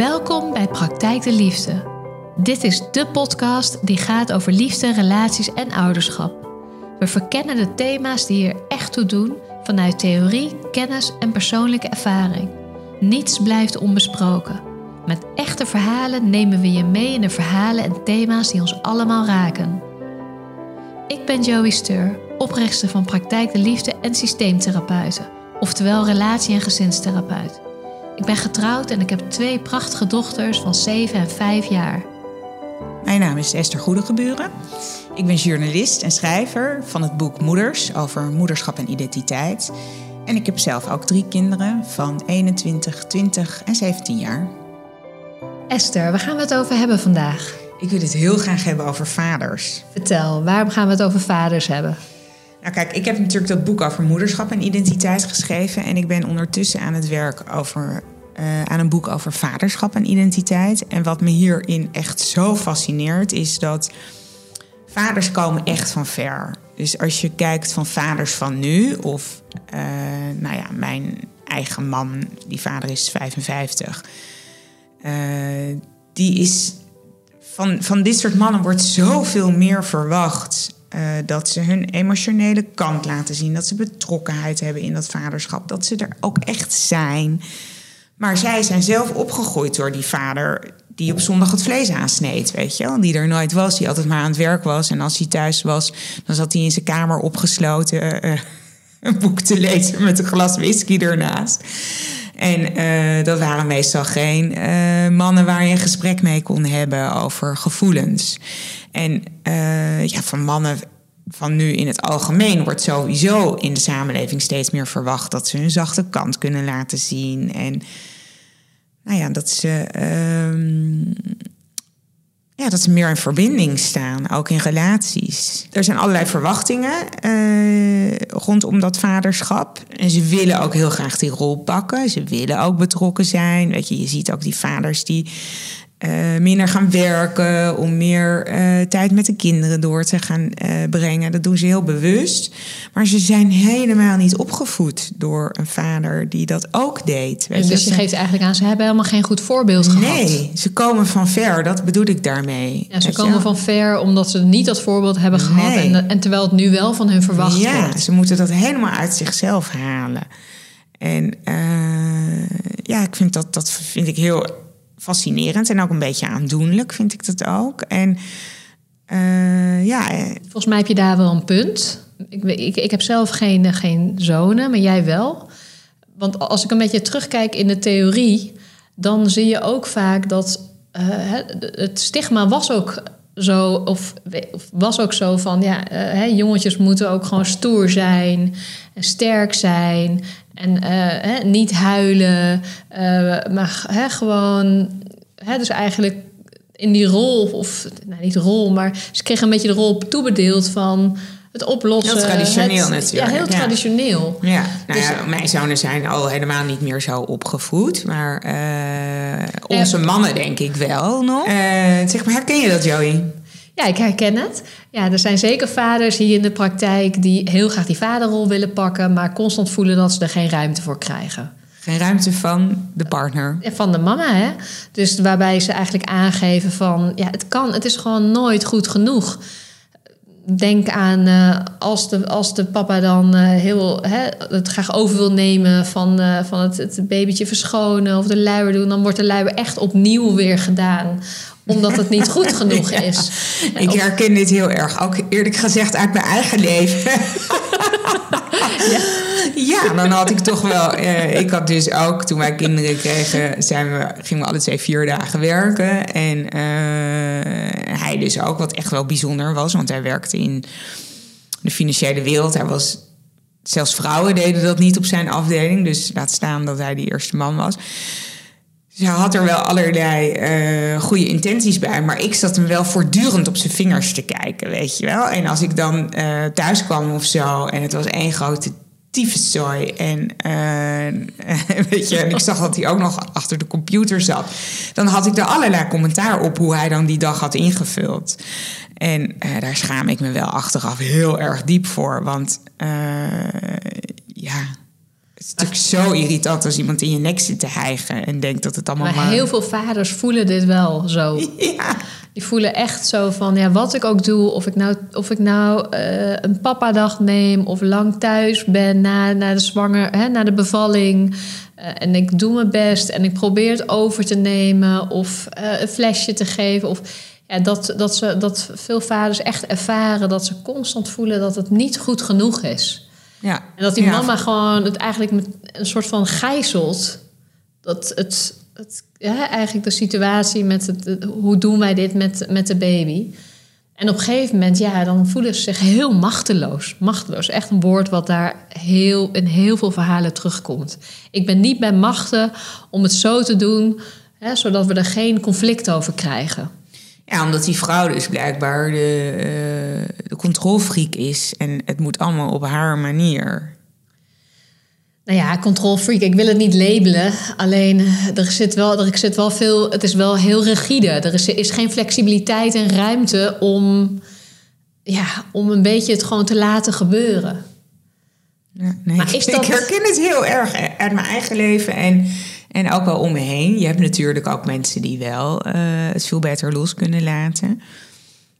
Welkom bij Praktijk de Liefde. Dit is de podcast die gaat over liefde, relaties en ouderschap. We verkennen de thema's die er echt toe doen vanuit theorie, kennis en persoonlijke ervaring. Niets blijft onbesproken. Met echte verhalen nemen we je mee in de verhalen en thema's die ons allemaal raken. Ik ben Joey Steur, oprichter van Praktijk de Liefde en Systeemtherapeuten, oftewel relatie- en gezinstherapeut. Ik ben getrouwd en ik heb twee prachtige dochters van 7 en 5 jaar. Mijn naam is Esther Goedegeburen. Ik ben journalist en schrijver van het boek Moeders over moederschap en identiteit. En ik heb zelf ook drie kinderen van 21, 20 en 17 jaar. Esther, waar gaan we het over hebben vandaag? Ik wil het heel graag hebben over vaders. Vertel, waarom gaan we het over vaders hebben? Nou kijk, ik heb natuurlijk dat boek over moederschap en identiteit geschreven. En ik ben ondertussen aan het werk over, uh, aan een boek over vaderschap en identiteit. En wat me hierin echt zo fascineert, is dat vaders komen echt van ver. Dus als je kijkt van vaders van nu, of uh, nou ja, mijn eigen man, die vader is 55. Uh, die is van, van dit soort mannen wordt zoveel meer verwacht. Uh, dat ze hun emotionele kant laten zien. Dat ze betrokkenheid hebben in dat vaderschap. Dat ze er ook echt zijn. Maar zij zijn zelf opgegroeid door die vader die op zondag het vlees aansneed, weet je wel. Die er nooit was, die altijd maar aan het werk was. En als hij thuis was, dan zat hij in zijn kamer opgesloten... Uh, een boek te lezen met een glas whisky ernaast. En uh, dat waren meestal geen uh, mannen waar je een gesprek mee kon hebben over gevoelens. En uh, ja, van mannen van nu in het algemeen wordt sowieso in de samenleving steeds meer verwacht dat ze hun zachte kant kunnen laten zien. En nou ja, dat ze. Uh, ja, dat ze meer in verbinding staan, ook in relaties. Er zijn allerlei verwachtingen uh, rondom dat vaderschap. En ze willen ook heel graag die rol pakken. Ze willen ook betrokken zijn. Weet je, je ziet ook die vaders die uh, minder gaan werken, om meer uh, tijd met de kinderen door te gaan uh, brengen. Dat doen ze heel bewust. Maar ze zijn helemaal niet opgevoed door een vader die dat ook deed. Weet dus je, geeft eigenlijk aan, ze hebben helemaal geen goed voorbeeld nee, gehad. Nee, ze komen van ver, dat bedoel ik daarmee. Ja, ze komen van ver omdat ze niet dat voorbeeld hebben gehad. Nee. En, en, terwijl het nu wel van hun verwacht ja, wordt. Ja, ze moeten dat helemaal uit zichzelf halen. En ja, ik vind dat, dat vind ik heel fascinerend en ook een beetje aandoenlijk, vind ik dat ook. En uh, ja. Volgens mij heb je daar wel een punt. Ik, ik, ik heb zelf geen, geen zonen, maar jij wel. Want als ik een beetje terugkijk in de theorie, dan zie je ook vaak dat het stigma was ook zo, of, was ook zo van ja, uh, jongetjes moeten ook gewoon stoer zijn sterk zijn en uh, hè, niet huilen, uh, maar hè, gewoon, hè, dus eigenlijk in die rol, of nou niet rol, maar ze kregen een beetje de rol toebedeeld van het oplossen. Heel traditioneel het, natuurlijk. Ja, heel traditioneel. Ja, nou dus, ja, mijn zonen zijn al helemaal niet meer zo opgevoed. Maar uh, onze mannen denk ik wel nog. Uh, zeg maar, herken je dat, Joey? Ja, ik herken het. Ja, er zijn zeker vaders hier in de praktijk... die heel graag die vaderrol willen pakken... maar constant voelen dat ze er geen ruimte voor krijgen. Geen ruimte van de partner. Van de mama, hè. Dus waarbij ze eigenlijk aangeven van... ja, het kan, het is gewoon nooit goed genoeg denk aan uh, als, de, als de papa dan uh, heel hè, het graag over wil nemen van, uh, van het, het babytje verschonen of de luier doen, dan wordt de luier echt opnieuw weer gedaan omdat het niet goed genoeg is. ik herken dit heel erg, ook eerlijk gezegd uit mijn eigen leven. ja. ja, dan had ik toch wel. Uh, ik had dus ook, toen wij kinderen kregen, zijn we, gingen we alle twee vier dagen werken. En uh, hij dus ook, wat echt wel bijzonder was, want hij werkte in de financiële wereld. Hij was. Zelfs vrouwen deden dat niet op zijn afdeling. Dus laat staan dat hij die eerste man was. Hij had er wel allerlei uh, goede intenties bij. Maar ik zat hem wel voortdurend op zijn vingers te kijken, weet je wel. En als ik dan uh, thuis kwam of zo en het was één grote tyfuszooi. En, uh, weet je, en ik zag dat hij ook nog achter de computer zat. Dan had ik er allerlei commentaar op hoe hij dan die dag had ingevuld. En daar schaam ik me wel achteraf heel erg diep voor. Want uh, ja, Het is natuurlijk zo irritant als iemand in je nek zit te hijgen en denkt dat het allemaal Maar heel veel vaders voelen dit wel zo. Ja, Die voelen echt zo van, ja, wat ik ook doe, of ik nou, of ik nou eh, een papadag neem of lang thuis ben na, na de zwanger, hè, na de bevalling. eh, en ik doe mijn best en ik probeer het over te nemen of eh, een flesje te geven. Of, ja, dat, dat, ze, dat veel vaders echt ervaren dat ze constant voelen dat het niet goed genoeg is. Ja. En dat die Ja. mama gewoon het eigenlijk met een soort van gijzelt. Dat het, het ja, eigenlijk de situatie met het, het- hoe doen wij dit met, met de baby. En op een gegeven moment, ja, dan voelen ze zich heel machteloos. Machteloos, echt een woord wat daar heel, in heel veel verhalen terugkomt. Ik ben niet bij machten om het zo te doen, hè, zodat we er geen conflict over krijgen. Ja, omdat die vrouw dus blijkbaar de, eh de controlfreak is. En het moet allemaal op haar manier. Nou ja, control freak. Ik wil het niet labelen. Alleen er zit wel, er zit wel veel. Het is wel heel rigide. Er is, is geen flexibiliteit en ruimte om, ja, om een beetje het gewoon te laten gebeuren. Ja, nee, Maar is dat- Ik herken het heel erg uit mijn eigen leven en, en ook wel om me heen. Je hebt natuurlijk ook mensen die wel eh, het veel beter los kunnen laten.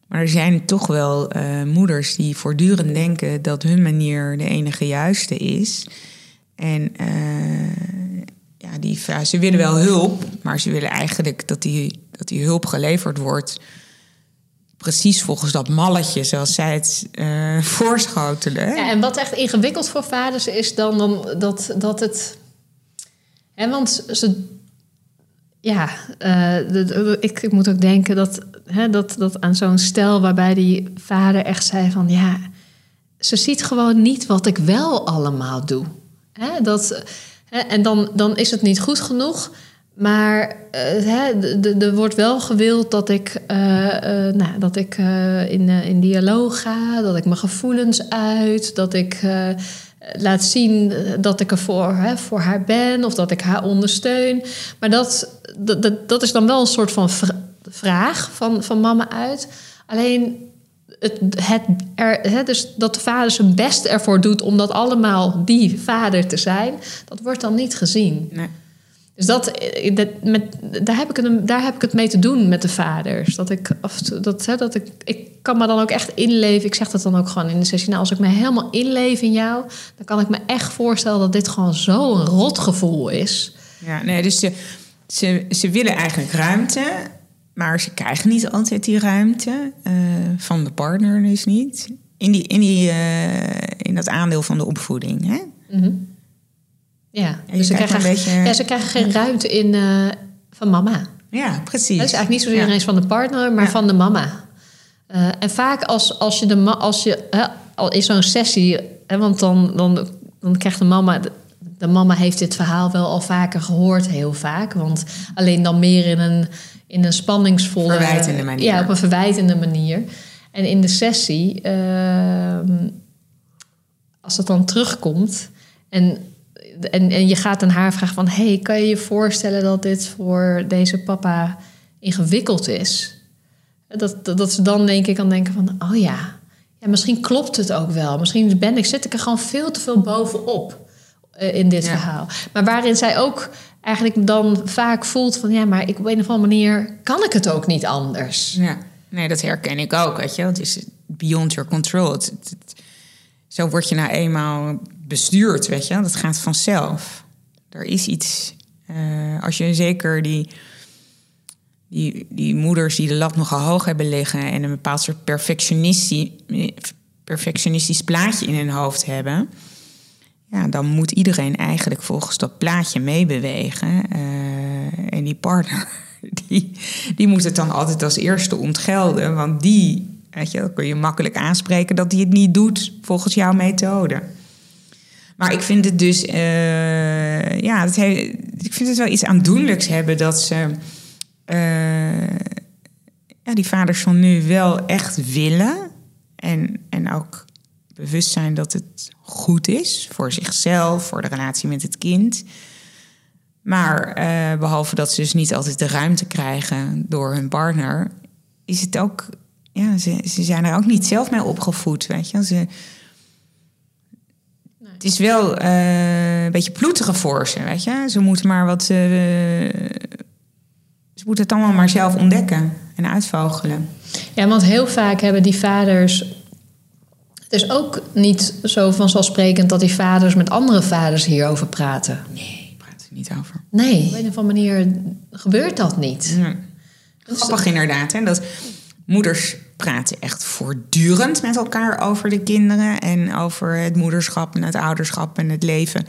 Maar er zijn toch wel eh, moeders die voortdurend denken dat hun manier de enige juiste is. En eh, ja, die, ze willen wel hulp, maar ze willen eigenlijk dat die, dat die hulp geleverd wordt. Precies volgens dat malletje, zoals zij het voorschotelen. Ja, en wat echt ingewikkeld voor vaders is dan, dan dat, dat het. Hè, want ze. Ja, eh, de- de- ik, ik moet ook denken dat, hè, dat, dat aan zo'n stel waarbij die vader echt zei van ja, ze ziet gewoon niet wat ik wel allemaal doe. Hè, dat, hè, en dan, dan is het niet goed genoeg. Maar eh, de- er wordt wel gewild dat ik, eh, eh, nou, dat ik eh, in, eh, in dialoog ga, dat ik mijn gevoelens uit, dat ik eh, laat zien dat ik er voor, hè, voor haar ben of dat ik haar ondersteun. Maar dat, dat, dat, is dan wel een soort van vra- vraag van, van mama uit. Alleen het, het er, hè, dus dat de vader zijn best ervoor doet om dat allemaal die vader te zijn, dat wordt dan niet gezien. Nee. Dus dat, eh, dat, met, daar, heb ik het, daar heb ik het mee te doen met de vaders. Dat ik, toe- dat, hè, dat ik, ik kan me dan ook echt inleven. Ik zeg dat dan ook gewoon in de sessie. Nou, als ik me helemaal inleef in jou, dan kan ik me echt voorstellen dat dit gewoon zo'n rotgevoel is. Ja, nee, dus ze, ze, ze willen eigenlijk ruimte, maar ze krijgen niet altijd die ruimte. eh, van de partner dus niet. In, die, in, die, eh, in dat aandeel van de opvoeding. Hè? Mhm. Ja, dus ze krijgen, een beetje- ja, ze krijgen geen ruimte in, eh, van mama. Ja, precies. Dat is eigenlijk niet zozeer Ja. eens van de partner, maar Ja. van de mama. Eh, en vaak als, als je de ma- als je hè, al in zo'n sessie, hè, want dan, dan, dan krijgt de mama. De, de mama heeft dit verhaal wel al vaker gehoord, heel vaak. Want alleen dan meer in een, in een spanningsvolle. Verwijtende manier. Ja, op een verwijtende manier. En in de sessie, ehm, als dat dan terugkomt. En, en, en je gaat aan haar vragen van... hey, kan je je voorstellen dat dit voor deze papa ingewikkeld is? Dat, dat, dat ze dan denk ik kan denken van... oh ja, ja, misschien klopt het ook wel. Misschien ben ik, zit ik er gewoon veel te veel bovenop eh, in dit Ja. verhaal. Maar waarin zij ook eigenlijk dan vaak voelt van... ja, maar ik, op een of andere manier kan ik het ook niet anders. Ja, nee, dat herken ik ook. Weet je, het is beyond your control. Het, het- het- zo word je nou eenmaal bestuurd, weet je. Dat gaat vanzelf. Er is iets. eh, als je zeker die, die, die moeders die de lat nogal hoog hebben liggen en een bepaald soort perfectionistisch, plaatje in hun hoofd hebben. Ja, dan moet iedereen eigenlijk volgens dat plaatje meebewegen. Eh, en die partner, die, die moet het dan altijd als eerste ontgelden. Want die, weet je, kun je makkelijk aanspreken dat hij het niet doet volgens jouw methode. Maar ik vind het dus, eh, ja, ik vind het wel iets aandoenlijks hebben dat ze, eh, ja, die vaders van nu wel echt willen. En, en ook bewust zijn dat het goed is voor zichzelf, voor de relatie met het kind. Maar eh, behalve dat ze dus niet altijd de ruimte krijgen door hun partner, is het ook, ja, ze, ze zijn er ook niet zelf mee opgevoed, weet je. Ze, Het is wel eh, een beetje ploeteren voor ze, weet je. Ze moeten maar wat... eh, ze moeten het allemaal maar zelf ontdekken en uitvogelen. Ja, want heel vaak hebben die vaders. Het is ook niet zo vanzelfsprekend dat die vaders met andere vaders hierover praten. Nee, praat er niet over. Nee, op een of andere manier gebeurt dat niet. Ja. Grappig inderdaad, hè? Dat moeders praten echt voortdurend met elkaar over de kinderen... en over het moederschap en het ouderschap en het leven...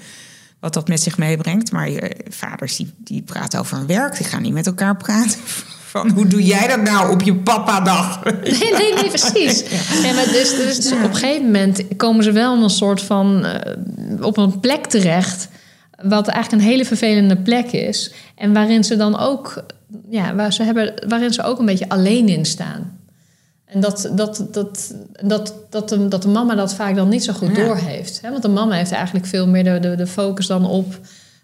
wat dat met zich meebrengt. Maar vaders die, die praten over hun werk, die gaan niet met elkaar praten... van hoe doe jij dat nou op je papa-dag? Nee, nee, nee, precies. Ja, maar dus, dus, dus op een gegeven moment komen ze wel in een soort van... eh, op een plek terecht... wat eigenlijk een hele vervelende plek is... en waarin ze dan ook... Ja, waar ze hebben, waarin ze ook een beetje alleen in staan. En dat, dat, dat, dat, dat, de, dat de mama dat vaak dan niet zo goed Ja. doorheeft. Hè? Want de mama heeft eigenlijk veel meer de, de, de focus dan op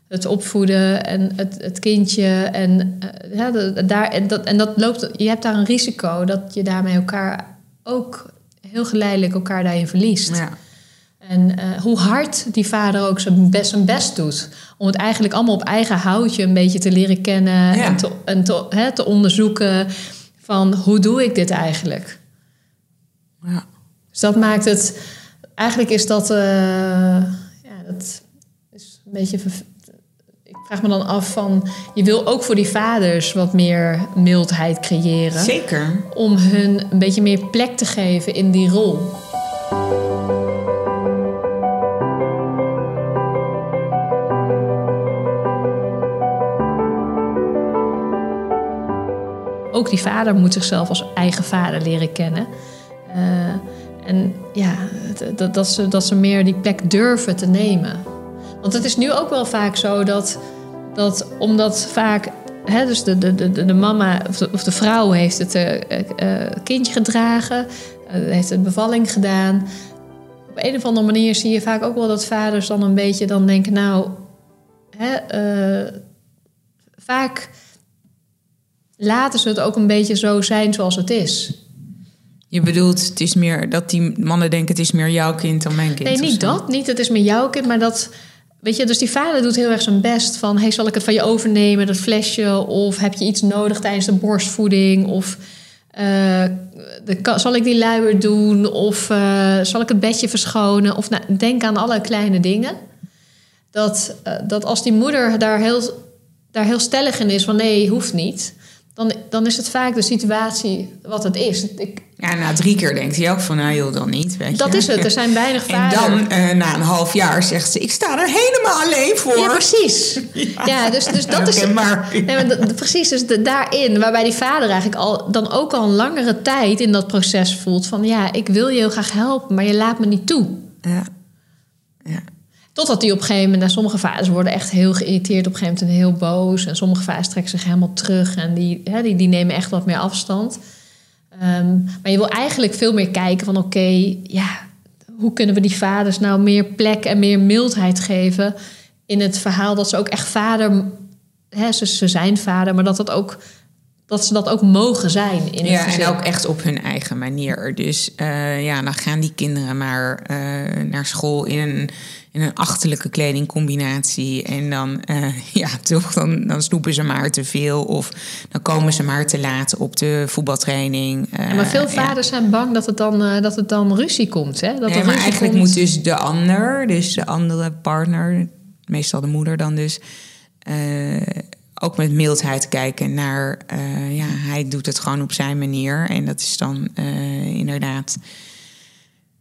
het opvoeden en het, het kindje. En, eh, ja, de- daar, en, dat, en dat loopt, je hebt daar een risico dat je daarmee elkaar ook heel geleidelijk elkaar daarin verliest. Ja. En eh, hoe hard die vader ook zijn best, zijn best doet. Om het eigenlijk allemaal op eigen houtje een beetje te leren kennen. Ja. En, te, en te onderzoeken van hoe doe ik dit eigenlijk. Ja. Dus dat maakt het... Eigenlijk is dat... eh, ja, dat is een beetje... Ik vraag me dan af van... Je wil ook voor die vaders wat meer mildheid creëren. Zeker. Om hun een beetje meer plek te geven in die rol. Ook die vader moet zichzelf als eigen vader leren kennen. Eh, en ja, het- dat, dat, ze, dat ze meer die plek durven te nemen. Want het is nu ook wel vaak zo dat, dat omdat vaak, hè, dus de, de, de, de mama of de, vrouw heeft het eh, kindje gedragen, heeft een bevalling gedaan. Op een of andere manier zie je vaak ook wel dat vaders dan een beetje dan denken, nou, vaak laten ze het ook een beetje zo zijn zoals het is. Je bedoelt, het is meer dat die mannen denken: het is meer jouw kind dan mijn kind. Nee, niet dat. Niet, het is met jouw kind, maar dat... Weet je, dus die vader doet heel erg zijn best van... Hey, zal ik het van je overnemen, dat flesje? Of heb je iets nodig tijdens de borstvoeding? Of eh, de, zal ik die luier doen? Of eh, zal ik het bedje verschonen? Of nou, denk aan alle kleine dingen. Dat, eh, dat als die moeder daar heel, daar heel stellig in is van... nee, hoeft niet... Dan, dan is het vaak de situatie wat het is. Ik, Ja, na drie keer denkt hij ook van, nou joh, dan niet. Weet dat je? is het. Er zijn weinig En vaders... dan, eh, na een half jaar, zegt ze: Ik sta er helemaal alleen voor. Ja, precies. Ja, dus, dus dat is. Herkenbaar. Nee, maar dat- precies, dus de, daarin, waarbij die vader eigenlijk al dan ook al een langere tijd in dat proces voelt van ja, ik wil je heel graag helpen, maar je laat me niet toe. Ja. Ja. Totdat die op een gegeven moment, nou, sommige vaders worden echt heel geïrriteerd, op een gegeven moment en heel boos. En sommige vaders trekken zich helemaal terug en die, hè, die, die nemen echt wat meer afstand. Ehm, maar je wil eigenlijk veel meer kijken van oké, ja, hoe kunnen we die vaders nou meer plek en meer mildheid geven in het verhaal dat ze ook echt vader, hè, ze, ze zijn vader, maar dat, dat, ook, dat ze dat ook mogen zijn in het Ja, gezin. en ook echt op hun eigen manier. Dus eh, ja, dan gaan die kinderen maar eh, naar school in een, in een achterlijke kledingcombinatie. En dan, eh, ja, toch, dan, dan snoepen ze maar te veel. Of dan komen ze maar te laat op de voetbaltraining. Ja, maar veel ja. vaders zijn bang dat het dan, dat het dan ruzie komt. Hè? Dat maar ruzie eigenlijk komt. moet dus de ander, dus de andere partner, meestal de moeder dan dus, ook met mildheid kijken naar, eh, ja, hij doet het gewoon op zijn manier. En dat is dan eh, inderdaad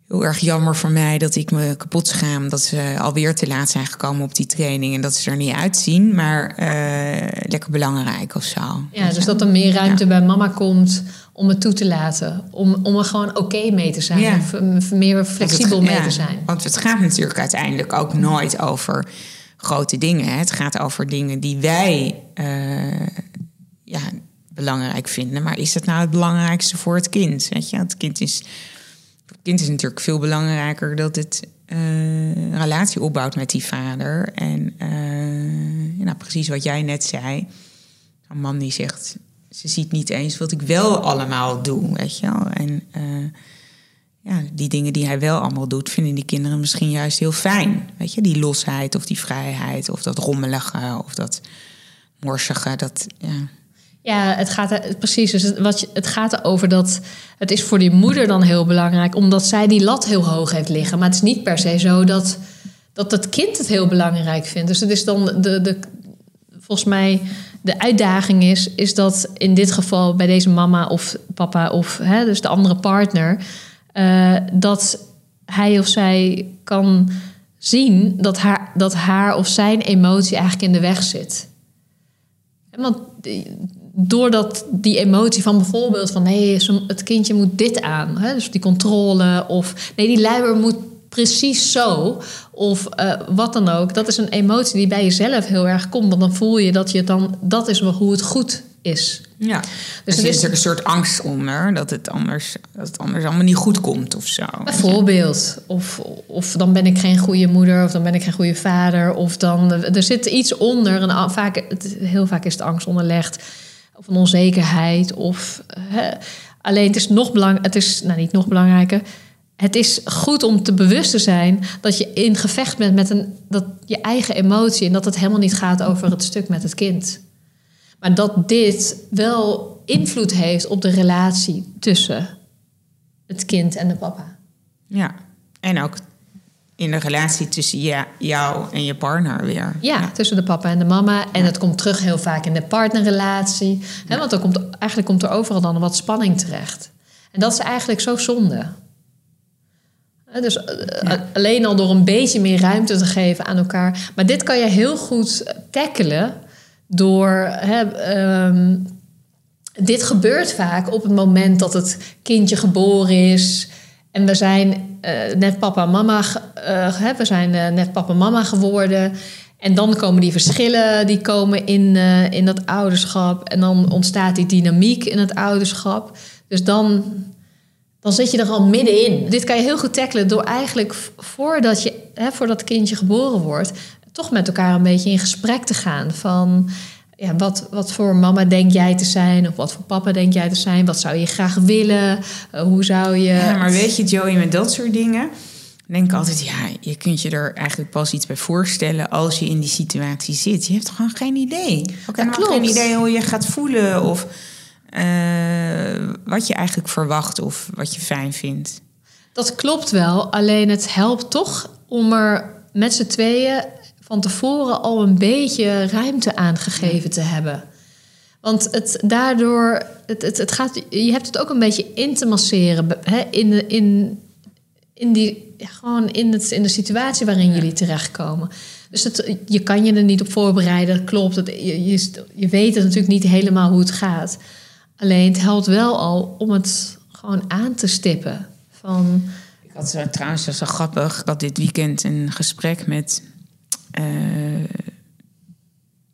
heel erg jammer voor mij dat ik me kapot schaam dat ze alweer te laat zijn gekomen op die training en dat ze er niet uitzien, maar eh, lekker belangrijk of zo. Ja, dus dat er meer ruimte bij mama komt om het toe te laten. Om, om er gewoon oké mee te zijn. Ja. Of meer flexibel het- mee ja, te zijn. Want het gaat natuurlijk uiteindelijk ook nooit over grote dingen. Het gaat over dingen die wij eh, ja, belangrijk vinden. Maar is dat nou het belangrijkste voor het kind? Weet je? Het kind is, kind is natuurlijk veel belangrijker dat het een relatie opbouwt met die vader. En eh, nou, precies wat jij net zei. Een man die zegt, ze ziet niet eens wat ik wel allemaal doe, weet je wel. En ja, die dingen die hij wel allemaal doet, vinden die kinderen misschien juist heel fijn. Weet je, die losheid of die vrijheid of dat rommelige of dat morsige. Dat, ja. Ja, het gaat precies. Dus het, wat je, het gaat erover dat het is voor die moeder dan heel belangrijk, omdat zij die lat heel hoog heeft liggen. Maar het is niet per se zo dat, dat het kind het heel belangrijk vindt. Dus het is dan de, de, volgens mij de uitdaging is, is dat in dit geval bij deze mama of papa of hè, dus de andere partner, uh, dat hij of zij kan zien dat haar, dat haar of zijn emotie eigenlijk in de weg zit. Want doordat die emotie van bijvoorbeeld van nee, het kindje moet dit aan, hè, dus die controle of nee, die luier moet precies zo of uh, wat dan ook, dat is een emotie die bij jezelf heel erg komt, want dan voel je dat je dan dat is hoe het goed is. Ja, dus er zit er een soort angst onder dat het, anders, dat het anders allemaal niet goed komt of zo. Bijvoorbeeld. Of, of dan ben ik geen goede moeder, of dan ben ik geen goede vader. Of dan er zit iets onder. En vaak, heel vaak is het angst onderlegd. Of een onzekerheid. Of, hè. Alleen het is nog belangrijk. Het is nou niet nog belangrijker. Het is goed om te bewust te zijn dat je in gevecht bent met een, dat je eigen emotie. En dat het helemaal niet gaat over het stuk met het kind. Maar dat dit wel invloed heeft op de relatie tussen het kind en de papa. Ja, en ook in de relatie tussen ja, jou en je partner weer. Ja, tussen de papa en de mama. En het komt terug heel vaak in de partnerrelatie. Hè, want er komt, eigenlijk komt er overal dan wat spanning terecht. En dat is eigenlijk zo zonde. Dus eh, alleen al door een beetje meer ruimte te geven aan elkaar. Maar dit kan je heel goed tackelen door. Hè, um, dit gebeurt vaak op het moment dat het kindje geboren is. En we zijn uh, net papa mama, uh, we zijn uh, net papa mama geworden. En dan komen die verschillen die komen in, in dat ouderschap. En dan ontstaat die dynamiek in het ouderschap. Dus dan, dan zit je er al middenin. Dit kan je heel goed tackelen door eigenlijk voordat, je, hè, voordat het kindje geboren wordt... toch met elkaar een beetje in gesprek te gaan van ja, wat, wat voor mama denk jij te zijn? Of wat voor papa denk jij te zijn? Wat zou je graag willen? Uh, hoe zou je. Ja, maar weet je, Joey, met dat soort dingen. Denk ik altijd, ja, je kunt je er eigenlijk pas iets bij voorstellen als je in die situatie zit. Je hebt gewoon geen idee. Ook geen idee hoe je gaat voelen of uh, wat je eigenlijk verwacht of wat je fijn vindt. Dat klopt wel, alleen het helpt toch om er met z'n tweeën van tevoren al een beetje ruimte aangegeven te hebben. Want het daardoor, het, het, het gaat, je hebt het ook een beetje in te masseren hè, in, de, in, in, die, gewoon in, het, in de situatie waarin jullie terechtkomen. Dus het, je kan je er niet op voorbereiden, klopt. Het, je, je, je weet het natuurlijk niet helemaal hoe het gaat. Alleen het helpt wel al om het gewoon aan te stippen. Van, ik had zo, trouwens, dat zo grappig. Ik had dit weekend een gesprek met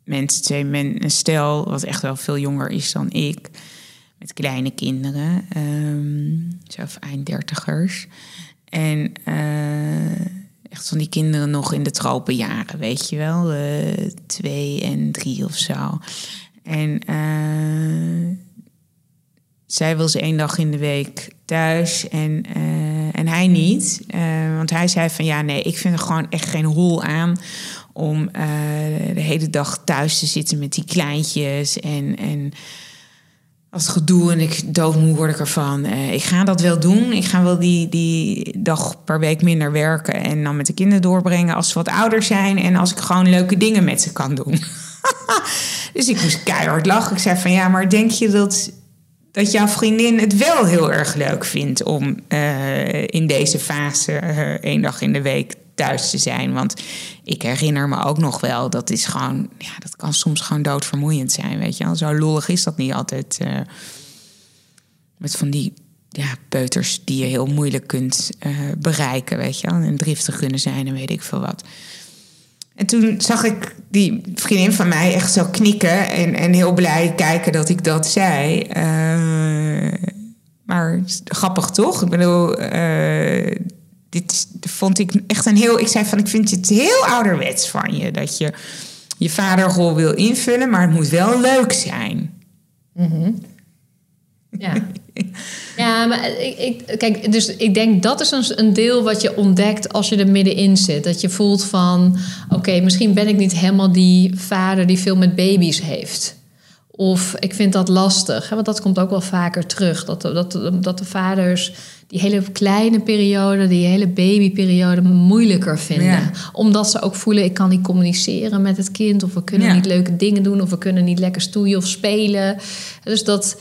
mensen, twee men, een stel wat echt wel veel jonger is dan ik, met kleine kinderen, um, zo einddertigers. En uh, echt van die kinderen nog in de tropenjaren, weet je wel, uh, twee en drie of zo. En zij wil ze één dag in de week thuis en, en hij niet. Uh, want hij zei van ja, nee, ik vind er gewoon echt geen hol aan om uh, de hele dag thuis te zitten met die kleintjes. En, en als gedoe en ik doodmoe word ik ervan. ik ga dat wel doen. Ik ga wel die, die dag per week minder werken en dan met de kinderen doorbrengen als ze wat ouder zijn. En als ik gewoon leuke dingen met ze kan doen. dus ik moest keihard lachen. Ik zei van ja, maar denk je dat dat jouw vriendin het wel heel erg leuk vindt om uh, in deze fase uh, één dag in de week thuis te zijn. Want ik herinner me ook nog wel, dat is gewoon, ja, dat kan soms gewoon doodvermoeiend zijn, weet je wel. Zo lollig is dat niet altijd. Uh, met van die ja, peuters die je heel moeilijk kunt bereiken, weet je. En driftig kunnen zijn en weet ik veel wat. En toen zag ik die vriendin van mij echt zo knikken en, en heel blij kijken dat ik dat zei. Uh, maar grappig toch? Ik bedoel, uh, dit vond ik echt een heel. Ik zei van: Ik vind het heel ouderwets van je dat je je vaderrol wil invullen, maar het moet wel leuk zijn. Mm -hmm. Ja. Ja, maar ik, ik, kijk, dus ik denk dat is een, een deel wat je ontdekt als je er middenin zit. Dat je voelt van, oké, misschien ben ik niet helemaal die vader die veel met baby's heeft. Of ik vind dat lastig, hè, want dat komt ook wel vaker terug. Dat, dat, dat de vaders die hele kleine periode, die hele babyperiode moeilijker vinden. Ja. Omdat ze ook voelen, ik kan niet communiceren met het kind. Of we kunnen Ja. niet leuke dingen doen. Of we kunnen niet lekker stoeien of spelen. Dus dat,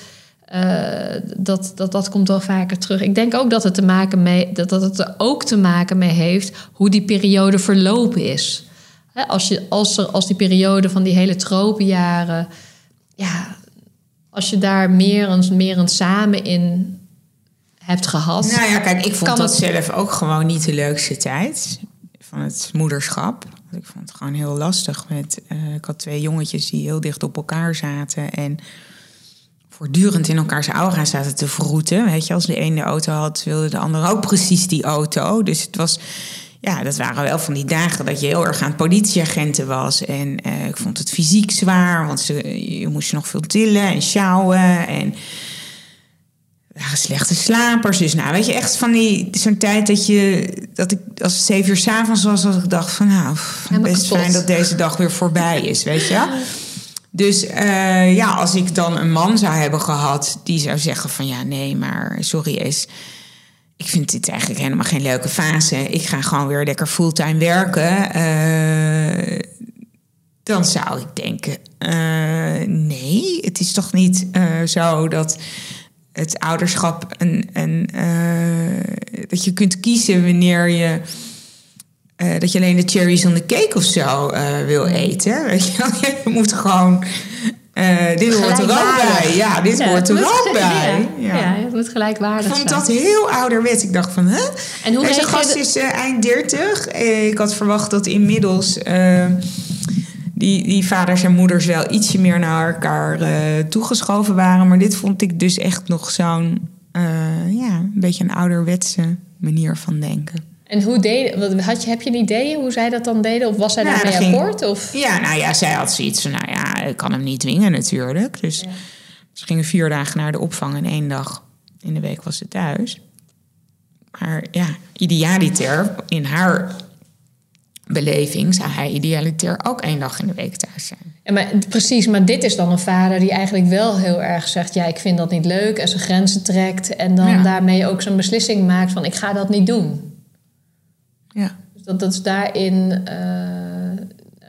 eh, dat, dat, dat komt wel vaker terug. Ik denk ook dat het, te maken mee, dat, dat het er ook te maken mee heeft hoe die periode verlopen is. Hè, als, je, als, er, als die periode van die hele tropenjaren... Ja, als je daar meer een, meer een samen in hebt gehad... Nou ja, kijk, ik vond dat het- zelf ook gewoon niet de leukste tijd van het moederschap. Ik vond het gewoon heel lastig. Met, eh, ik had twee jongetjes die heel dicht op elkaar zaten en voortdurend in elkaars aura zaten te vroeten. Weet je, als de ene de auto had, wilde de ander ook precies die auto. Dus het was, ja, dat waren wel van die dagen dat je heel erg aan politieagenten was. En eh, ik vond het fysiek zwaar, want ze, je moest je nog veel tillen en sjouwen en waren slechte slapers. Dus nou, weet je, echt van die zo'n tijd dat je dat ik als het zeven uur s'avonds was, dat ik dacht van nou, best fijn dat deze dag weer voorbij is, weet je. Dus eh, ja, als ik dan een man zou hebben gehad die zou zeggen van ja, nee, maar sorry is. Ik vind dit eigenlijk helemaal geen leuke fase. Ik ga gewoon weer lekker fulltime werken. Eh, dan zou ik denken: eh, nee, het is toch niet zo dat het ouderschap eh, dat je kunt kiezen wanneer je. Eh, dat je alleen de cherries on the cake of zo eh, wil eten. Weet je, je moet gewoon. eh, dit hoort er ook bij. Ja, dit Ja, hoort er ook bij. Ja, ja. het moet Ik gelijkwaardig vond zijn. dat heel ouderwets. Ik dacht van, hè? En hoe Deze gast is eind 30. Eh, ik had verwacht dat inmiddels die, die vaders en moeders wel ietsje meer naar elkaar toegeschoven waren. Maar dit vond ik dus echt nog zo'n, ja, een beetje een ouderwetse manier van denken. En hoe wat- had je, heb je een idee hoe zij dat dan deden? Of was zij Nou, daarmee ging- akkoord? Of? Ja, nou ja, zij had zoiets van, nou ja, ik kan hem niet dwingen natuurlijk. Dus ze gingen vier dagen naar de opvang en één dag in de week was ze thuis. Maar ja, idealiter, in haar beleving, zou hij idealiter ook één dag in de week thuis zijn. Ja, maar, precies, maar dit is dan een vader die eigenlijk wel heel erg zegt... ja, ik vind dat niet leuk en zijn grenzen trekt... en dan Ja. daarmee ook zijn beslissing maakt van ik ga dat niet doen. Dus dat, dat is daarin, eh,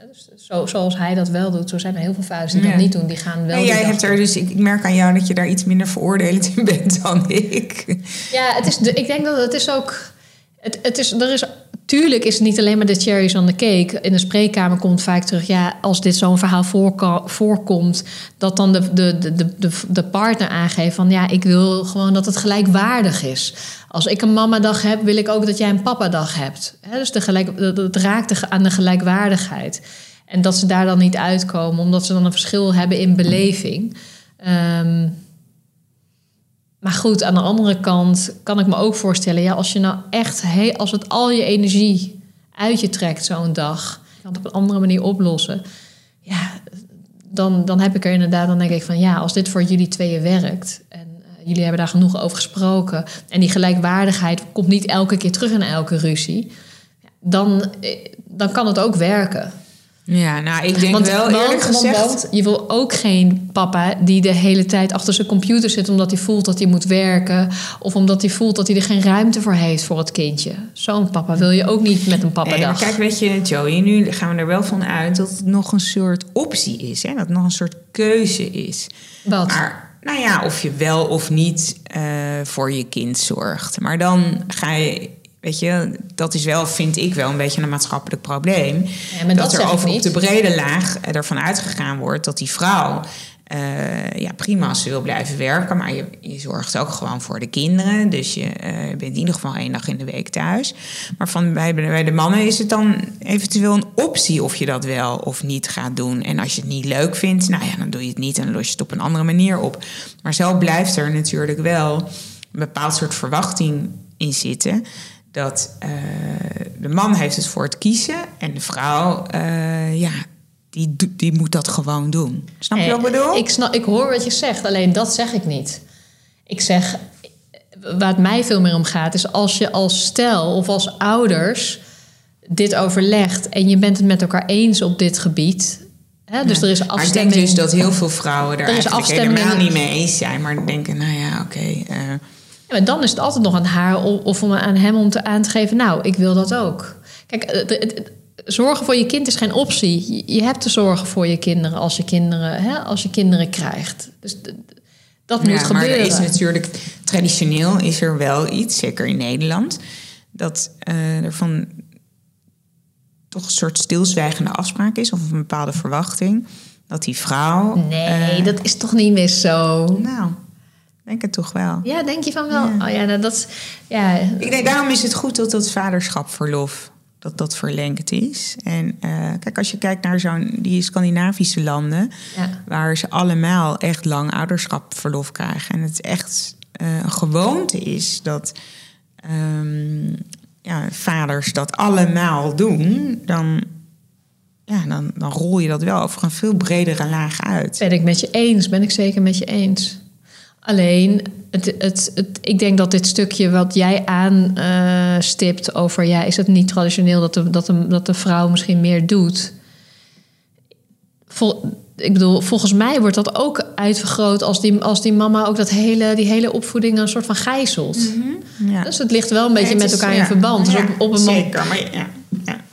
dus zo, zoals hij dat wel doet... zo zijn er heel veel vaders die Ja. dat niet doen. Die gaan wel jij hebt er dus, ik merk aan jou dat je daar iets minder veroordelend in bent dan ik. Ja, het is ik denk dat het is ook. Het, het is, er is, tuurlijk is het niet alleen maar de cherries on the cake. In de spreekkamer komt vaak terug, ja, als dit zo'n verhaal voorko- voorkomt, dat dan de, de, de, de, de, partner aangeeft van ja, ik wil gewoon dat het gelijkwaardig is. Als ik een mamadag heb, wil ik ook dat jij een papadag hebt. Dus de gelijk, dat- raakt aan de gelijkwaardigheid. En dat ze daar dan niet uitkomen, omdat ze dan een verschil hebben in beleving. Ehm, maar goed, aan de andere kant kan ik me ook voorstellen, ja, als je nou echt, als het al je energie uit je trekt zo'n dag, kan het op een andere manier oplossen, ja, dan, dan heb ik er inderdaad, dan denk ik van ja, als dit voor jullie tweeën werkt en eh, jullie hebben daar genoeg over gesproken en die gelijkwaardigheid komt niet elke keer terug in elke ruzie, dan, eh, dan kan het ook werken. Ja, nou, ik denk Want, wel want, eerlijk gezegd... want je wil ook geen papa die de hele tijd achter zijn computer zit omdat hij voelt dat hij moet werken. Of omdat hij voelt dat hij er geen ruimte voor heeft voor het kindje. Zo'n papa wil je ook niet met een papa Nee, dag. kijk, weet je, Joey, nu gaan we er wel van uit dat het nog een soort optie is. Hè? Dat het nog een soort keuze is. Wat? Maar, nou ja, of je wel of niet eh, voor je kind zorgt. Maar dan ga je, weet je, dat is wel, vind ik wel, een beetje een maatschappelijk probleem. Ja, maar dat er over op de brede laag ervan uitgegaan wordt dat die vrouw. eh, ja, prima als ze wil blijven werken, maar je, je zorgt ook gewoon voor de kinderen. Dus je eh, bent in ieder geval één dag in de week thuis. Maar van, bij, bij de mannen is het dan eventueel een optie of je dat wel of niet gaat doen. En als je het niet leuk vindt, nou ja, dan doe je het niet en los je het op een andere manier op. Maar zo blijft er natuurlijk wel een bepaald soort verwachting in zitten. Dat eh, de man heeft het voor het kiezen en de vrouw, eh, ja, die, die moet dat gewoon doen. Snap je wat ik bedoel? Ik, snap, ik hoor wat je zegt, alleen dat zeg ik niet. Ik zeg, waar het mij veel meer om gaat, is als je als stel of als ouders dit overlegt en je bent het met elkaar eens op dit gebied. Hè, dus er is Maar ik afstemming. denk dus dat heel veel vrouwen er, Er is eigenlijk afstemming- helemaal niet mee eens zijn. Maar denken, nou ja, oké. eh, maar dan is het altijd nog aan haar of om- aan hem om te aan te geven. Nou, ik wil dat ook. Kijk, het- het- het- zorgen voor je kind is geen optie. Je- Je hebt te zorgen voor je kinderen als je kinderen, hè, als je kinderen krijgt. Dus dat moet ja, maar gebeuren. er is natuurlijk traditioneel is er wel iets, zeker in Nederland, dat eh, er van toch een soort stilzwijgende afspraak is of een bepaalde verwachting dat die vrouw. Nee, eh, dat is toch niet meer zo. Nou, denk het toch wel. Ja, denk je van wel? Ja. Oh ja, nou, dat ja, Ik denk daarom is het goed dat dat vaderschapverlof dat dat verlengd is. En eh, kijk, als je kijkt naar zo'n die Scandinavische landen, ja. waar ze allemaal echt lang ouderschapverlof krijgen. En het echt eh, een gewoonte is dat ehm, ja, vaders dat allemaal doen, dan, ja, dan, dan rol je dat wel over een veel bredere laag uit. Ben ik met je eens, ben ik zeker met je eens. Alleen, het, het, het, ik denk dat dit stukje wat jij aanstipt over... ja, is het niet traditioneel dat de, dat de, dat de vrouw misschien meer doet? Vol, ik bedoel, volgens mij wordt dat ook uitvergroot... als die, als die mama ook dat hele, die hele opvoeding een soort van gijzelt. Ja. Dus het ligt wel een beetje met is- elkaar in ja, verband. Dus ja, op, op een moment zeker, maar ja.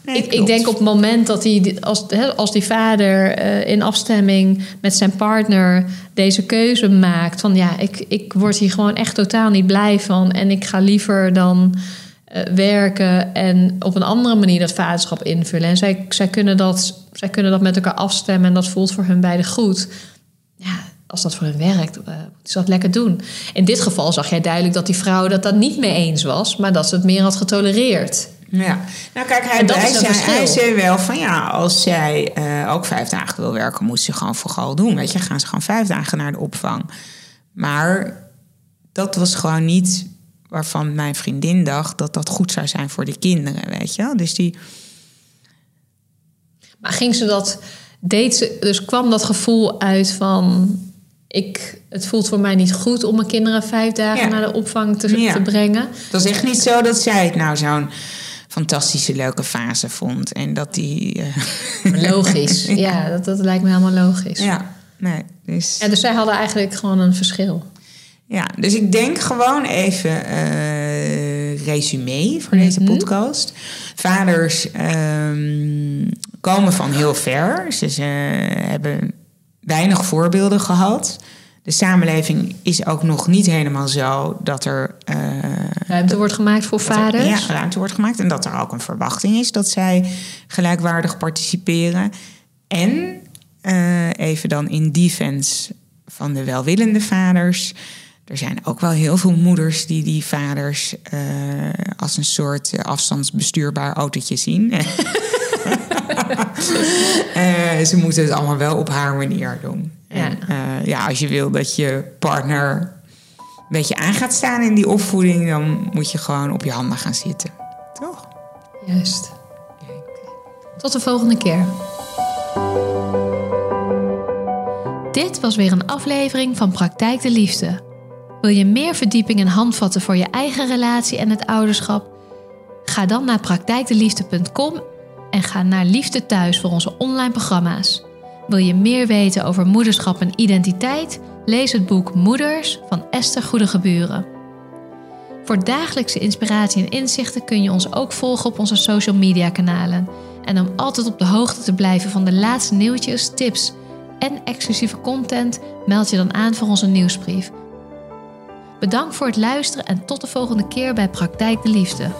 Nee, ik, ik denk op het moment dat hij, als, als die vader eh, in afstemming met zijn partner deze keuze maakt: van ja, ik, ik word hier gewoon echt totaal niet blij van en ik ga liever dan eh, werken en op een andere manier dat vaderschap invullen. En zij, zij, kunnen dat, zij kunnen dat met elkaar afstemmen en dat voelt voor hun beiden goed. Ja, als dat voor hun werkt, moeten ze dat lekker doen. In dit geval zag jij duidelijk dat die vrouw dat daar niet mee eens was, maar dat ze het meer had getolereerd. Ja, nou kijk, hij, dat is zei, hij zei wel van ja, als zij eh, ook vijf dagen wil werken, moet ze gewoon vooral doen. Weet je, gaan ze gewoon vijf dagen naar de opvang. Maar dat was gewoon niet waarvan mijn vriendin dacht dat dat goed zou zijn voor de kinderen, weet je. Dus die, Maar ging ze dat, deed ze, dus kwam dat gevoel uit van, ik, het voelt voor mij niet goed om mijn kinderen vijf dagen Ja. naar de opvang te, Ja. te brengen. het was echt niet zo dat zij het nou zo'n fantastische leuke fase vond. En dat die... eh, Logisch, ja, dat, dat lijkt me helemaal logisch. Ja. ja, nee, dus... dus zij hadden eigenlijk gewoon een verschil. Ja, dus ik denk gewoon even eh resume voor deze Mhm. podcast. Vaders ehm, komen van heel ver. Ze, ze hebben weinig voorbeelden gehad. De samenleving is ook nog niet helemaal zo dat er, eh, Ruimte wordt gemaakt voor er, vaders. ja, ruimte wordt gemaakt. En dat er ook een verwachting is dat zij gelijkwaardig participeren. En eh, even dan in defense van de welwillende vaders. Er zijn ook wel heel veel moeders die die vaders eh, als een soort afstandsbestuurbaar autootje zien. Ze moeten het allemaal wel op haar manier doen. Ja. En, eh, ja, als je wil dat je partner een beetje aan gaat staan in die opvoeding, dan moet je gewoon op je handen gaan zitten. Toch? Juist. Tot de volgende keer. Dit was weer een aflevering van Praktijk de Liefde. Wil je meer verdieping en handvatten voor je eigen relatie en het ouderschap? Ga dan naar praktijkdeliefde.com en ga naar Liefde Thuis voor onze online programma's. Wil je meer weten over moederschap en identiteit? Lees het boek Moeders van Esther Goedegeburen. Voor dagelijkse inspiratie en inzichten kun je ons ook volgen op onze social media kanalen. En om altijd op de hoogte te blijven van de laatste nieuwtjes, tips en exclusieve content, meld je dan aan voor onze nieuwsbrief. Bedankt voor het luisteren en tot de volgende keer bij Praktijk de Liefde.